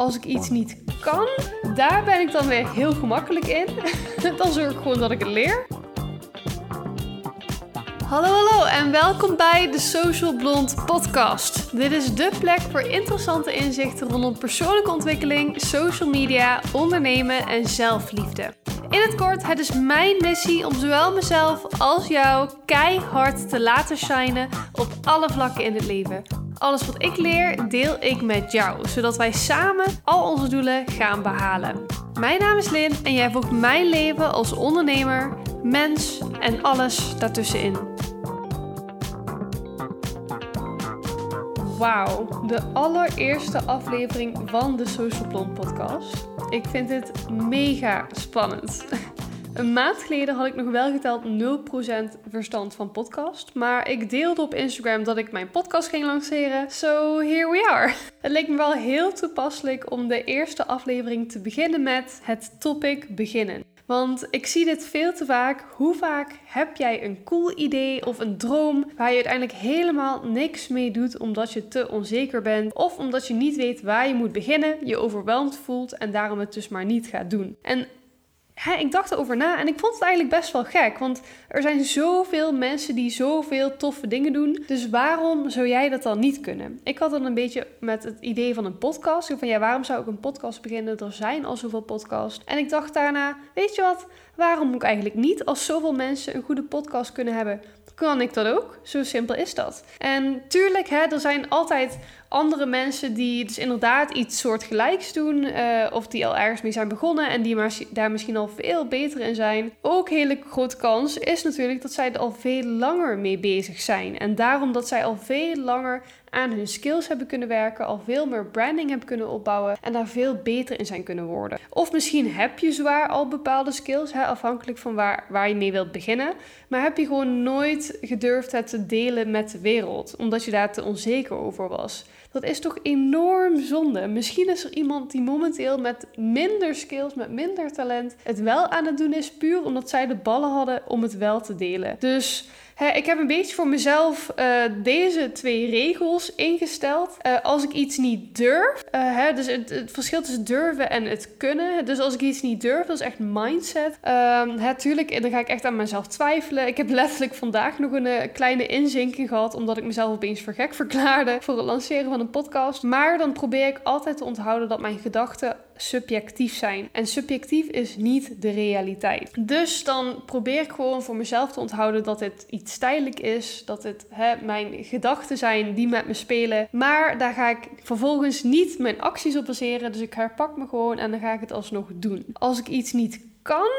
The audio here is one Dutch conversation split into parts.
Als ik iets niet kan, daar ben ik dan weer heel gemakkelijk in. dan zorg ik gewoon dat ik het leer. Hallo, hallo en welkom bij de Social Blond podcast. Dit is de plek voor interessante inzichten rondom persoonlijke ontwikkeling, social media, ondernemen en zelfliefde. In het kort, het is mijn missie om zowel mezelf als jou keihard te laten shinen op alle vlakken in het leven. Alles wat ik leer, deel ik met jou, zodat wij samen al onze doelen gaan behalen. Mijn naam is Lin en jij volgt mijn leven als ondernemer, mens en alles daartussenin. Wauw, de allereerste aflevering van de Social Blond podcast. Ik vind dit mega spannend. Een maand geleden had ik nog wel geteld 0% verstand van podcast. Maar ik deelde op Instagram dat ik mijn podcast ging lanceren. So here we are. Het leek me wel heel toepasselijk om de eerste aflevering te beginnen met het topic beginnen. Want ik zie dit veel te vaak. Hoe vaak heb jij een cool idee of een droom waar je uiteindelijk helemaal niks mee doet omdat je te onzeker bent of omdat je niet weet waar je moet beginnen, je overweldigd voelt en daarom het dus maar niet gaat doen? En ik dacht erover na en ik vond het eigenlijk best wel gek. Want er zijn zoveel mensen die zoveel toffe dingen doen. Dus waarom zou jij dat dan niet kunnen? Ik had dan een beetje met het idee van een podcast. Van ja, waarom zou ik een podcast beginnen? Er zijn al zoveel podcasts. En ik dacht daarna, weet je wat? Waarom moet ik eigenlijk niet? Als zoveel mensen een goede podcast kunnen hebben, kan ik dat ook. Zo simpel is dat. En tuurlijk, hè, er zijn altijd andere mensen die dus inderdaad iets soortgelijks doen. Uh, of die al ergens mee zijn begonnen en die maar, daar misschien al veel beter in zijn. Ook hele grote kans is natuurlijk dat zij er al veel langer mee bezig zijn. En daarom dat zij al veel langer aan hun skills hebben kunnen werken, al veel meer branding hebben kunnen opbouwen en daar veel beter in zijn kunnen worden. Of misschien heb je zwaar al bepaalde skills, hè, afhankelijk van waar, waar je mee wilt beginnen, maar heb je gewoon nooit gedurfd het te delen met de wereld, omdat je daar te onzeker over was. Dat is toch enorm zonde. Misschien is er iemand die momenteel met minder skills, met minder talent, het wel aan het doen is, puur omdat zij de ballen hadden om het wel te delen. Dus ik heb een beetje voor mezelf uh, deze twee regels ingesteld. Uh, als ik iets niet durf, uh, dus het, het, verschil tussen durven en het kunnen. Dus als ik iets niet durf, dat is echt mindset. Natuurlijk, ehm, dan ga ik echt aan mezelf twijfelen. Ik heb letterlijk vandaag nog een kleine inzinking gehad, omdat ik mezelf opeens voor gek verklaarde voor het lanceren van een podcast. Maar dan probeer ik altijd te onthouden dat mijn gedachten subjectief zijn. En subjectief is niet de realiteit. Dus dan probeer ik gewoon voor mezelf te onthouden dat het iets tijdelijk is. Dat het hè, mijn gedachten zijn die met me spelen. Maar daar ga ik vervolgens niet mijn acties op baseren. Dus ik herpak me gewoon en dan ga ik het alsnog doen. Als ik iets niet kan,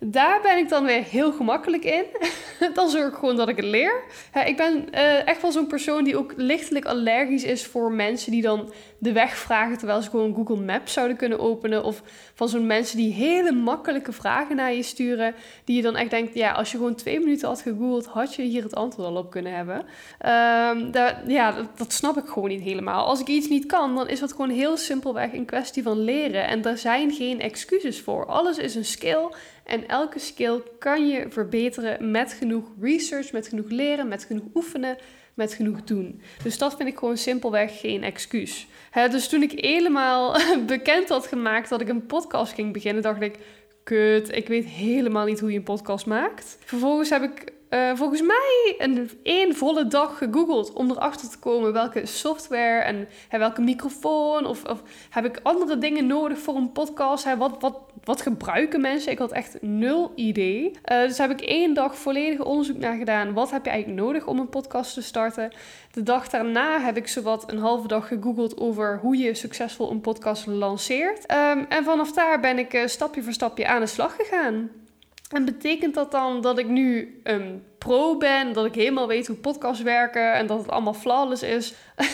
daar ben ik dan weer heel gemakkelijk in. dan zorg ik gewoon dat ik het leer. ik ben uh, echt wel zo'n persoon die ook lichtelijk allergisch is voor mensen die dan de weg vragen terwijl ze gewoon Google Maps zouden kunnen openen. Of van zo'n mensen die hele makkelijke vragen naar je sturen. Die je dan echt denkt, ja, als je gewoon twee minuten had gegoogeld, had je hier het antwoord al op kunnen hebben. Um, ja, dat, dat, snap ik gewoon niet helemaal. Als ik iets niet kan, dan is dat gewoon heel simpelweg een kwestie van leren. En daar zijn geen excuses voor. Alles is een skill. En elke skill kan je verbeteren met genoeg research, met genoeg leren, met genoeg oefenen, met genoeg doen. Dus dat vind ik gewoon simpelweg geen excuus. dus toen ik helemaal bekend had gemaakt dat ik een podcast ging beginnen, dacht ik: kut, ik weet helemaal niet hoe je een podcast maakt. Vervolgens heb ik uh, volgens mij een één volle dag gegoogeld om erachter te komen welke software en welke microfoon of, of, heb ik andere dingen nodig voor een podcast. Hè, wat, wat, wat gebruiken mensen? Ik had echt nul idee. Uh, dus heb ik één dag volledig onderzoek naar gedaan. Wat heb je eigenlijk nodig om een podcast te starten? De dag daarna heb ik zowat een halve dag gegoogeld over hoe je succesvol een podcast lanceert. Um, en vanaf daar ben ik uh, stapje voor stapje aan de slag gegaan. En betekent dat dan dat ik nu pro ben, dat ik helemaal weet hoe podcasts werken en dat het allemaal flawless is?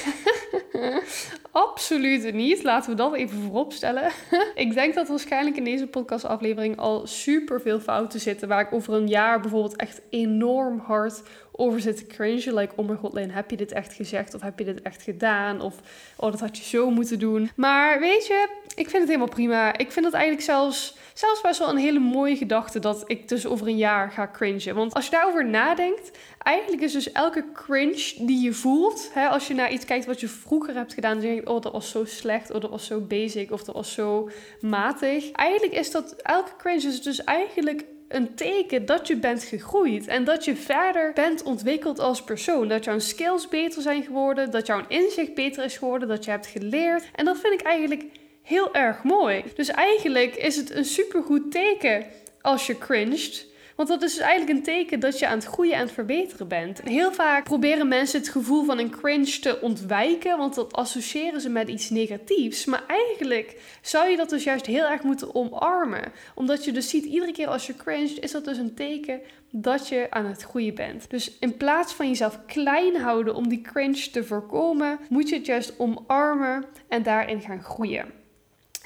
Absoluut niet. Laten we dat even voorop stellen. ik denk dat waarschijnlijk in deze podcastaflevering al super veel fouten zitten. Waar ik over een jaar bijvoorbeeld echt enorm hard over zit te cringen. Like, oh mijn god, Lynn, heb je dit echt gezegd? Of heb je dit echt gedaan? Of, oh, dat had je zo moeten doen. Maar weet je, ik vind het helemaal prima. Ik vind het eigenlijk zelfs zelfs best wel een hele mooie gedachte dat ik dus over een jaar ga cringen. Want als je daarover nadenkt, eigenlijk is dus elke cringe die je voelt, hè, als je naar iets kijkt wat je vroeger hebt gedaan, dan denk je, oh dat was zo slecht, of oh, dat was zo basic, of dat was zo matig. Eigenlijk is dat, elke cringe is dus eigenlijk een teken dat je bent gegroeid en dat je verder bent ontwikkeld als persoon. Dat jouw skills beter zijn geworden, dat jouw inzicht beter is geworden, dat je hebt geleerd. En dat vind ik eigenlijk heel erg mooi. Dus eigenlijk is het een supergoed teken als je cringed. Want dat is dus eigenlijk een teken dat je aan het groeien en het verbeteren bent. heel vaak proberen mensen het gevoel van een cringe te ontwijken, want dat associëren ze met iets negatiefs. Maar eigenlijk zou je dat dus juist heel erg moeten omarmen. Omdat je dus ziet, iedere keer als je cringe, is dat dus een teken dat je aan het groeien bent. Dus in plaats van jezelf klein houden om die cringe te voorkomen, moet je het juist omarmen en daarin gaan groeien.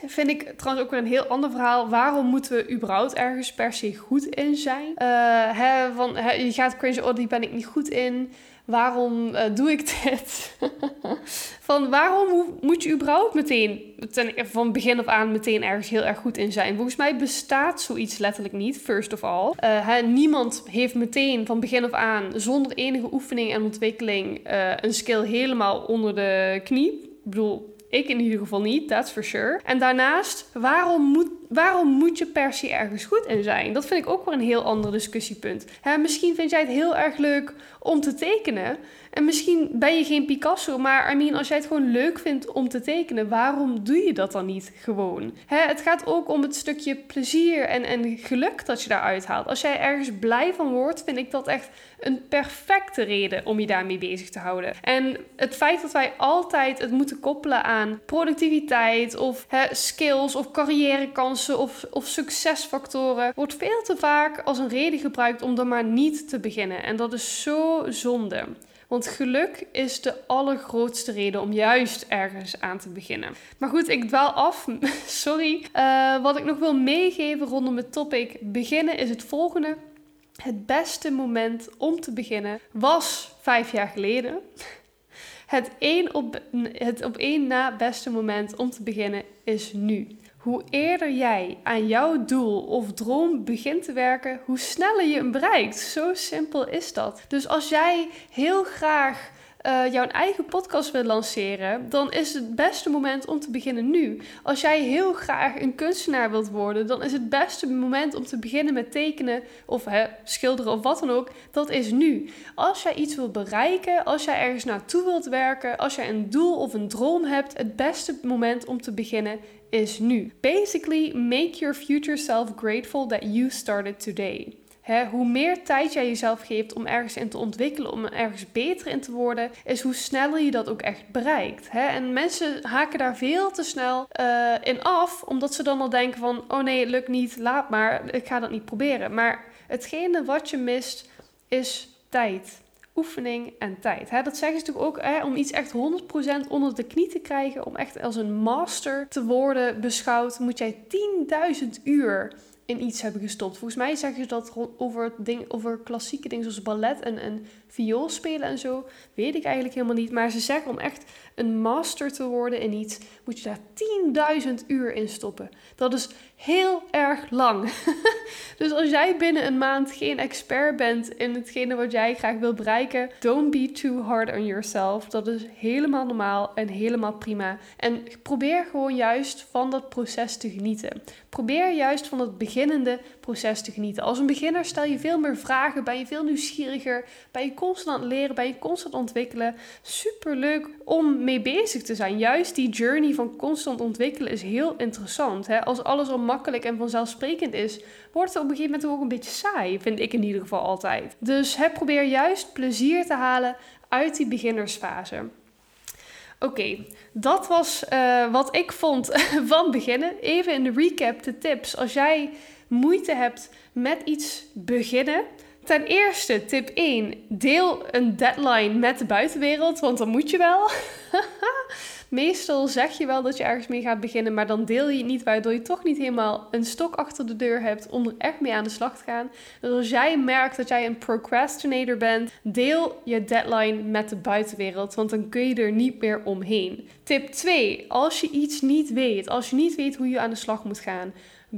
Vind ik trouwens ook weer een heel ander verhaal. Waarom moeten we überhaupt ergens per se goed in zijn? Uh, hè, van, hè, je gaat cringe, oh, die ben ik niet goed in. Waarom uh, doe ik dit? van waarom moet je überhaupt meteen, van begin af aan, meteen ergens heel erg goed in zijn? Volgens mij bestaat zoiets letterlijk niet, first of all. Hè, niemand heeft meteen van begin af aan, zonder enige oefening en ontwikkeling, een skill helemaal onder de knie. Ik bedoel, ik in ieder geval niet, that's for sure. En daarnaast, waarom moet, waarom moet je per se ergens goed in zijn? Dat vind ik ook weer een heel ander discussiepunt. Hè, misschien vind jij het heel erg leuk om te tekenen. En misschien ben je geen Picasso, maar I als jij het gewoon leuk vindt om te tekenen, waarom doe je dat dan niet gewoon? Hè, het gaat ook om het stukje plezier en, en geluk dat je daaruit haalt. Als jij ergens blij van wordt, vind ik dat echt een perfecte reden om je daarmee bezig te houden. En het feit dat wij altijd het moeten koppelen aan productiviteit of hè, skills of carrièrekansen of, of succesfactoren, wordt veel te vaak als een reden gebruikt om dan maar niet te beginnen. En dat is zo zonde. Want geluk is de allergrootste reden om juist ergens aan te beginnen. Maar goed, ik dwaal af. Sorry. Uh, wat ik nog wil meegeven rondom het topic beginnen is het volgende. Het beste moment om te beginnen was vijf jaar geleden. Het op, het op één na beste moment om te beginnen is nu. Hoe eerder jij aan jouw doel of droom begint te werken, hoe sneller je hem bereikt. Zo simpel is dat. Dus als jij heel graag uh, jouw eigen podcast wil lanceren, dan is het beste moment om te beginnen nu. Als jij heel graag een kunstenaar wilt worden, dan is het beste moment om te beginnen met tekenen of hè, schilderen of wat dan ook. Dat is nu. Als jij iets wilt bereiken, als jij ergens naartoe wilt werken, als jij een doel of een droom hebt, het beste moment om te beginnen is nu. Basically, make your future self grateful that you started today hoe meer tijd jij jezelf geeft om ergens in te ontwikkelen, om ergens beter in te worden, is hoe sneller je dat ook echt bereikt. En mensen haken daar veel te snel uh, in af, omdat ze dan al denken van, oh nee, het lukt niet, laat maar, ik ga dat niet proberen. Maar hetgene wat je mist, is tijd oefening en tijd. dat zeggen ze natuurlijk ook om iets echt 100% onder de knie te krijgen, om echt als een master te worden beschouwd, moet jij 10.000 uur in iets hebben gestopt. Volgens mij zeggen ze dat over, ding, over klassieke dingen zoals ballet en, en viool spelen en zo. Weet ik eigenlijk helemaal niet. Maar ze zeggen om echt een master te worden in iets, moet je daar 10.000 uur in stoppen. Dat is heel erg lang. dus als jij binnen een maand geen expert bent in hetgene wat jij graag wil bereiken, don't be too hard on yourself. Dat is helemaal normaal en helemaal prima. En probeer gewoon juist van dat proces te genieten. Probeer juist van het beginnende proces te genieten. Als een beginner stel je veel meer vragen, ben je veel nieuwsgieriger, ben je constant leren, ben je constant ontwikkelen. Super leuk om mee bezig te zijn. Juist die journey van constant ontwikkelen is heel interessant. Hè? Als alles al makkelijk en vanzelfsprekend is, wordt het op een gegeven moment ook een beetje saai, vind ik in ieder geval altijd. Dus hè, probeer juist plezier te halen uit die beginnersfase. Oké, dat was uh, wat ik vond van beginnen. Even in de recap de tips. Als jij moeite hebt met iets beginnen. Ten eerste, tip 1. Deel een deadline met de buitenwereld, want dan moet je wel. Meestal zeg je wel dat je ergens mee gaat beginnen, maar dan deel je het niet, waardoor je toch niet helemaal een stok achter de deur hebt om er echt mee aan de slag te gaan. Dus als jij merkt dat jij een procrastinator bent, deel je deadline met de buitenwereld, want dan kun je er niet meer omheen. Tip 2. Als je iets niet weet, als je niet weet hoe je aan de slag moet gaan,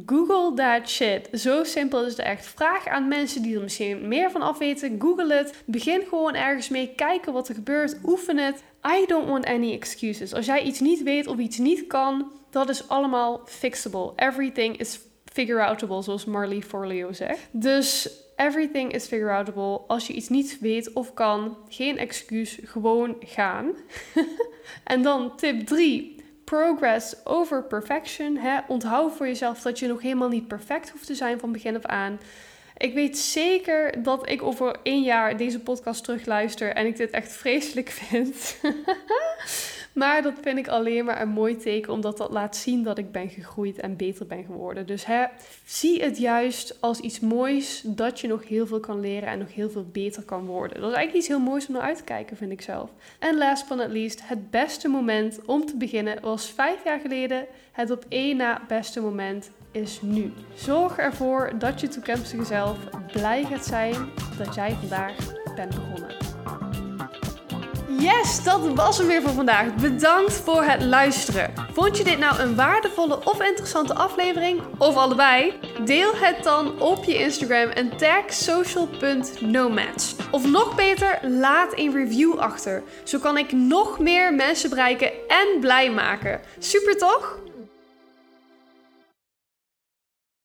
Google that shit. Zo simpel is het echt. Vraag aan mensen die er misschien meer van af weten. Google het. Begin gewoon ergens mee. Kijken wat er gebeurt. Oefen het. I don't want any excuses. Als jij iets niet weet of iets niet kan, dat is allemaal fixable. Everything is figure outable, zoals Marley Forleo zegt. Dus everything is figure outable. Als je iets niet weet of kan, geen excuus, gewoon gaan. en dan tip 3 progress over perfection. Hè? Onthoud voor jezelf dat je nog helemaal niet perfect hoeft te zijn van begin af aan. Ik weet zeker dat ik over één jaar deze podcast terugluister en ik dit echt vreselijk vind. Maar dat vind ik alleen maar een mooi teken, omdat dat laat zien dat ik ben gegroeid en beter ben geworden. Dus hè, zie het juist als iets moois dat je nog heel veel kan leren en nog heel veel beter kan worden. Dat is eigenlijk iets heel moois om naar uit te kijken, vind ik zelf. En last but not least, het beste moment om te beginnen was vijf jaar geleden. Het op één na beste moment is nu. Zorg ervoor dat je toekomstige zelf blij gaat zijn dat jij vandaag bent begonnen. Yes, dat was hem weer voor vandaag. Bedankt voor het luisteren. Vond je dit nou een waardevolle of interessante aflevering? Of allebei? Deel het dan op je Instagram en tag social.nomads. Of nog beter, laat een review achter. Zo kan ik nog meer mensen bereiken en blij maken. Super toch?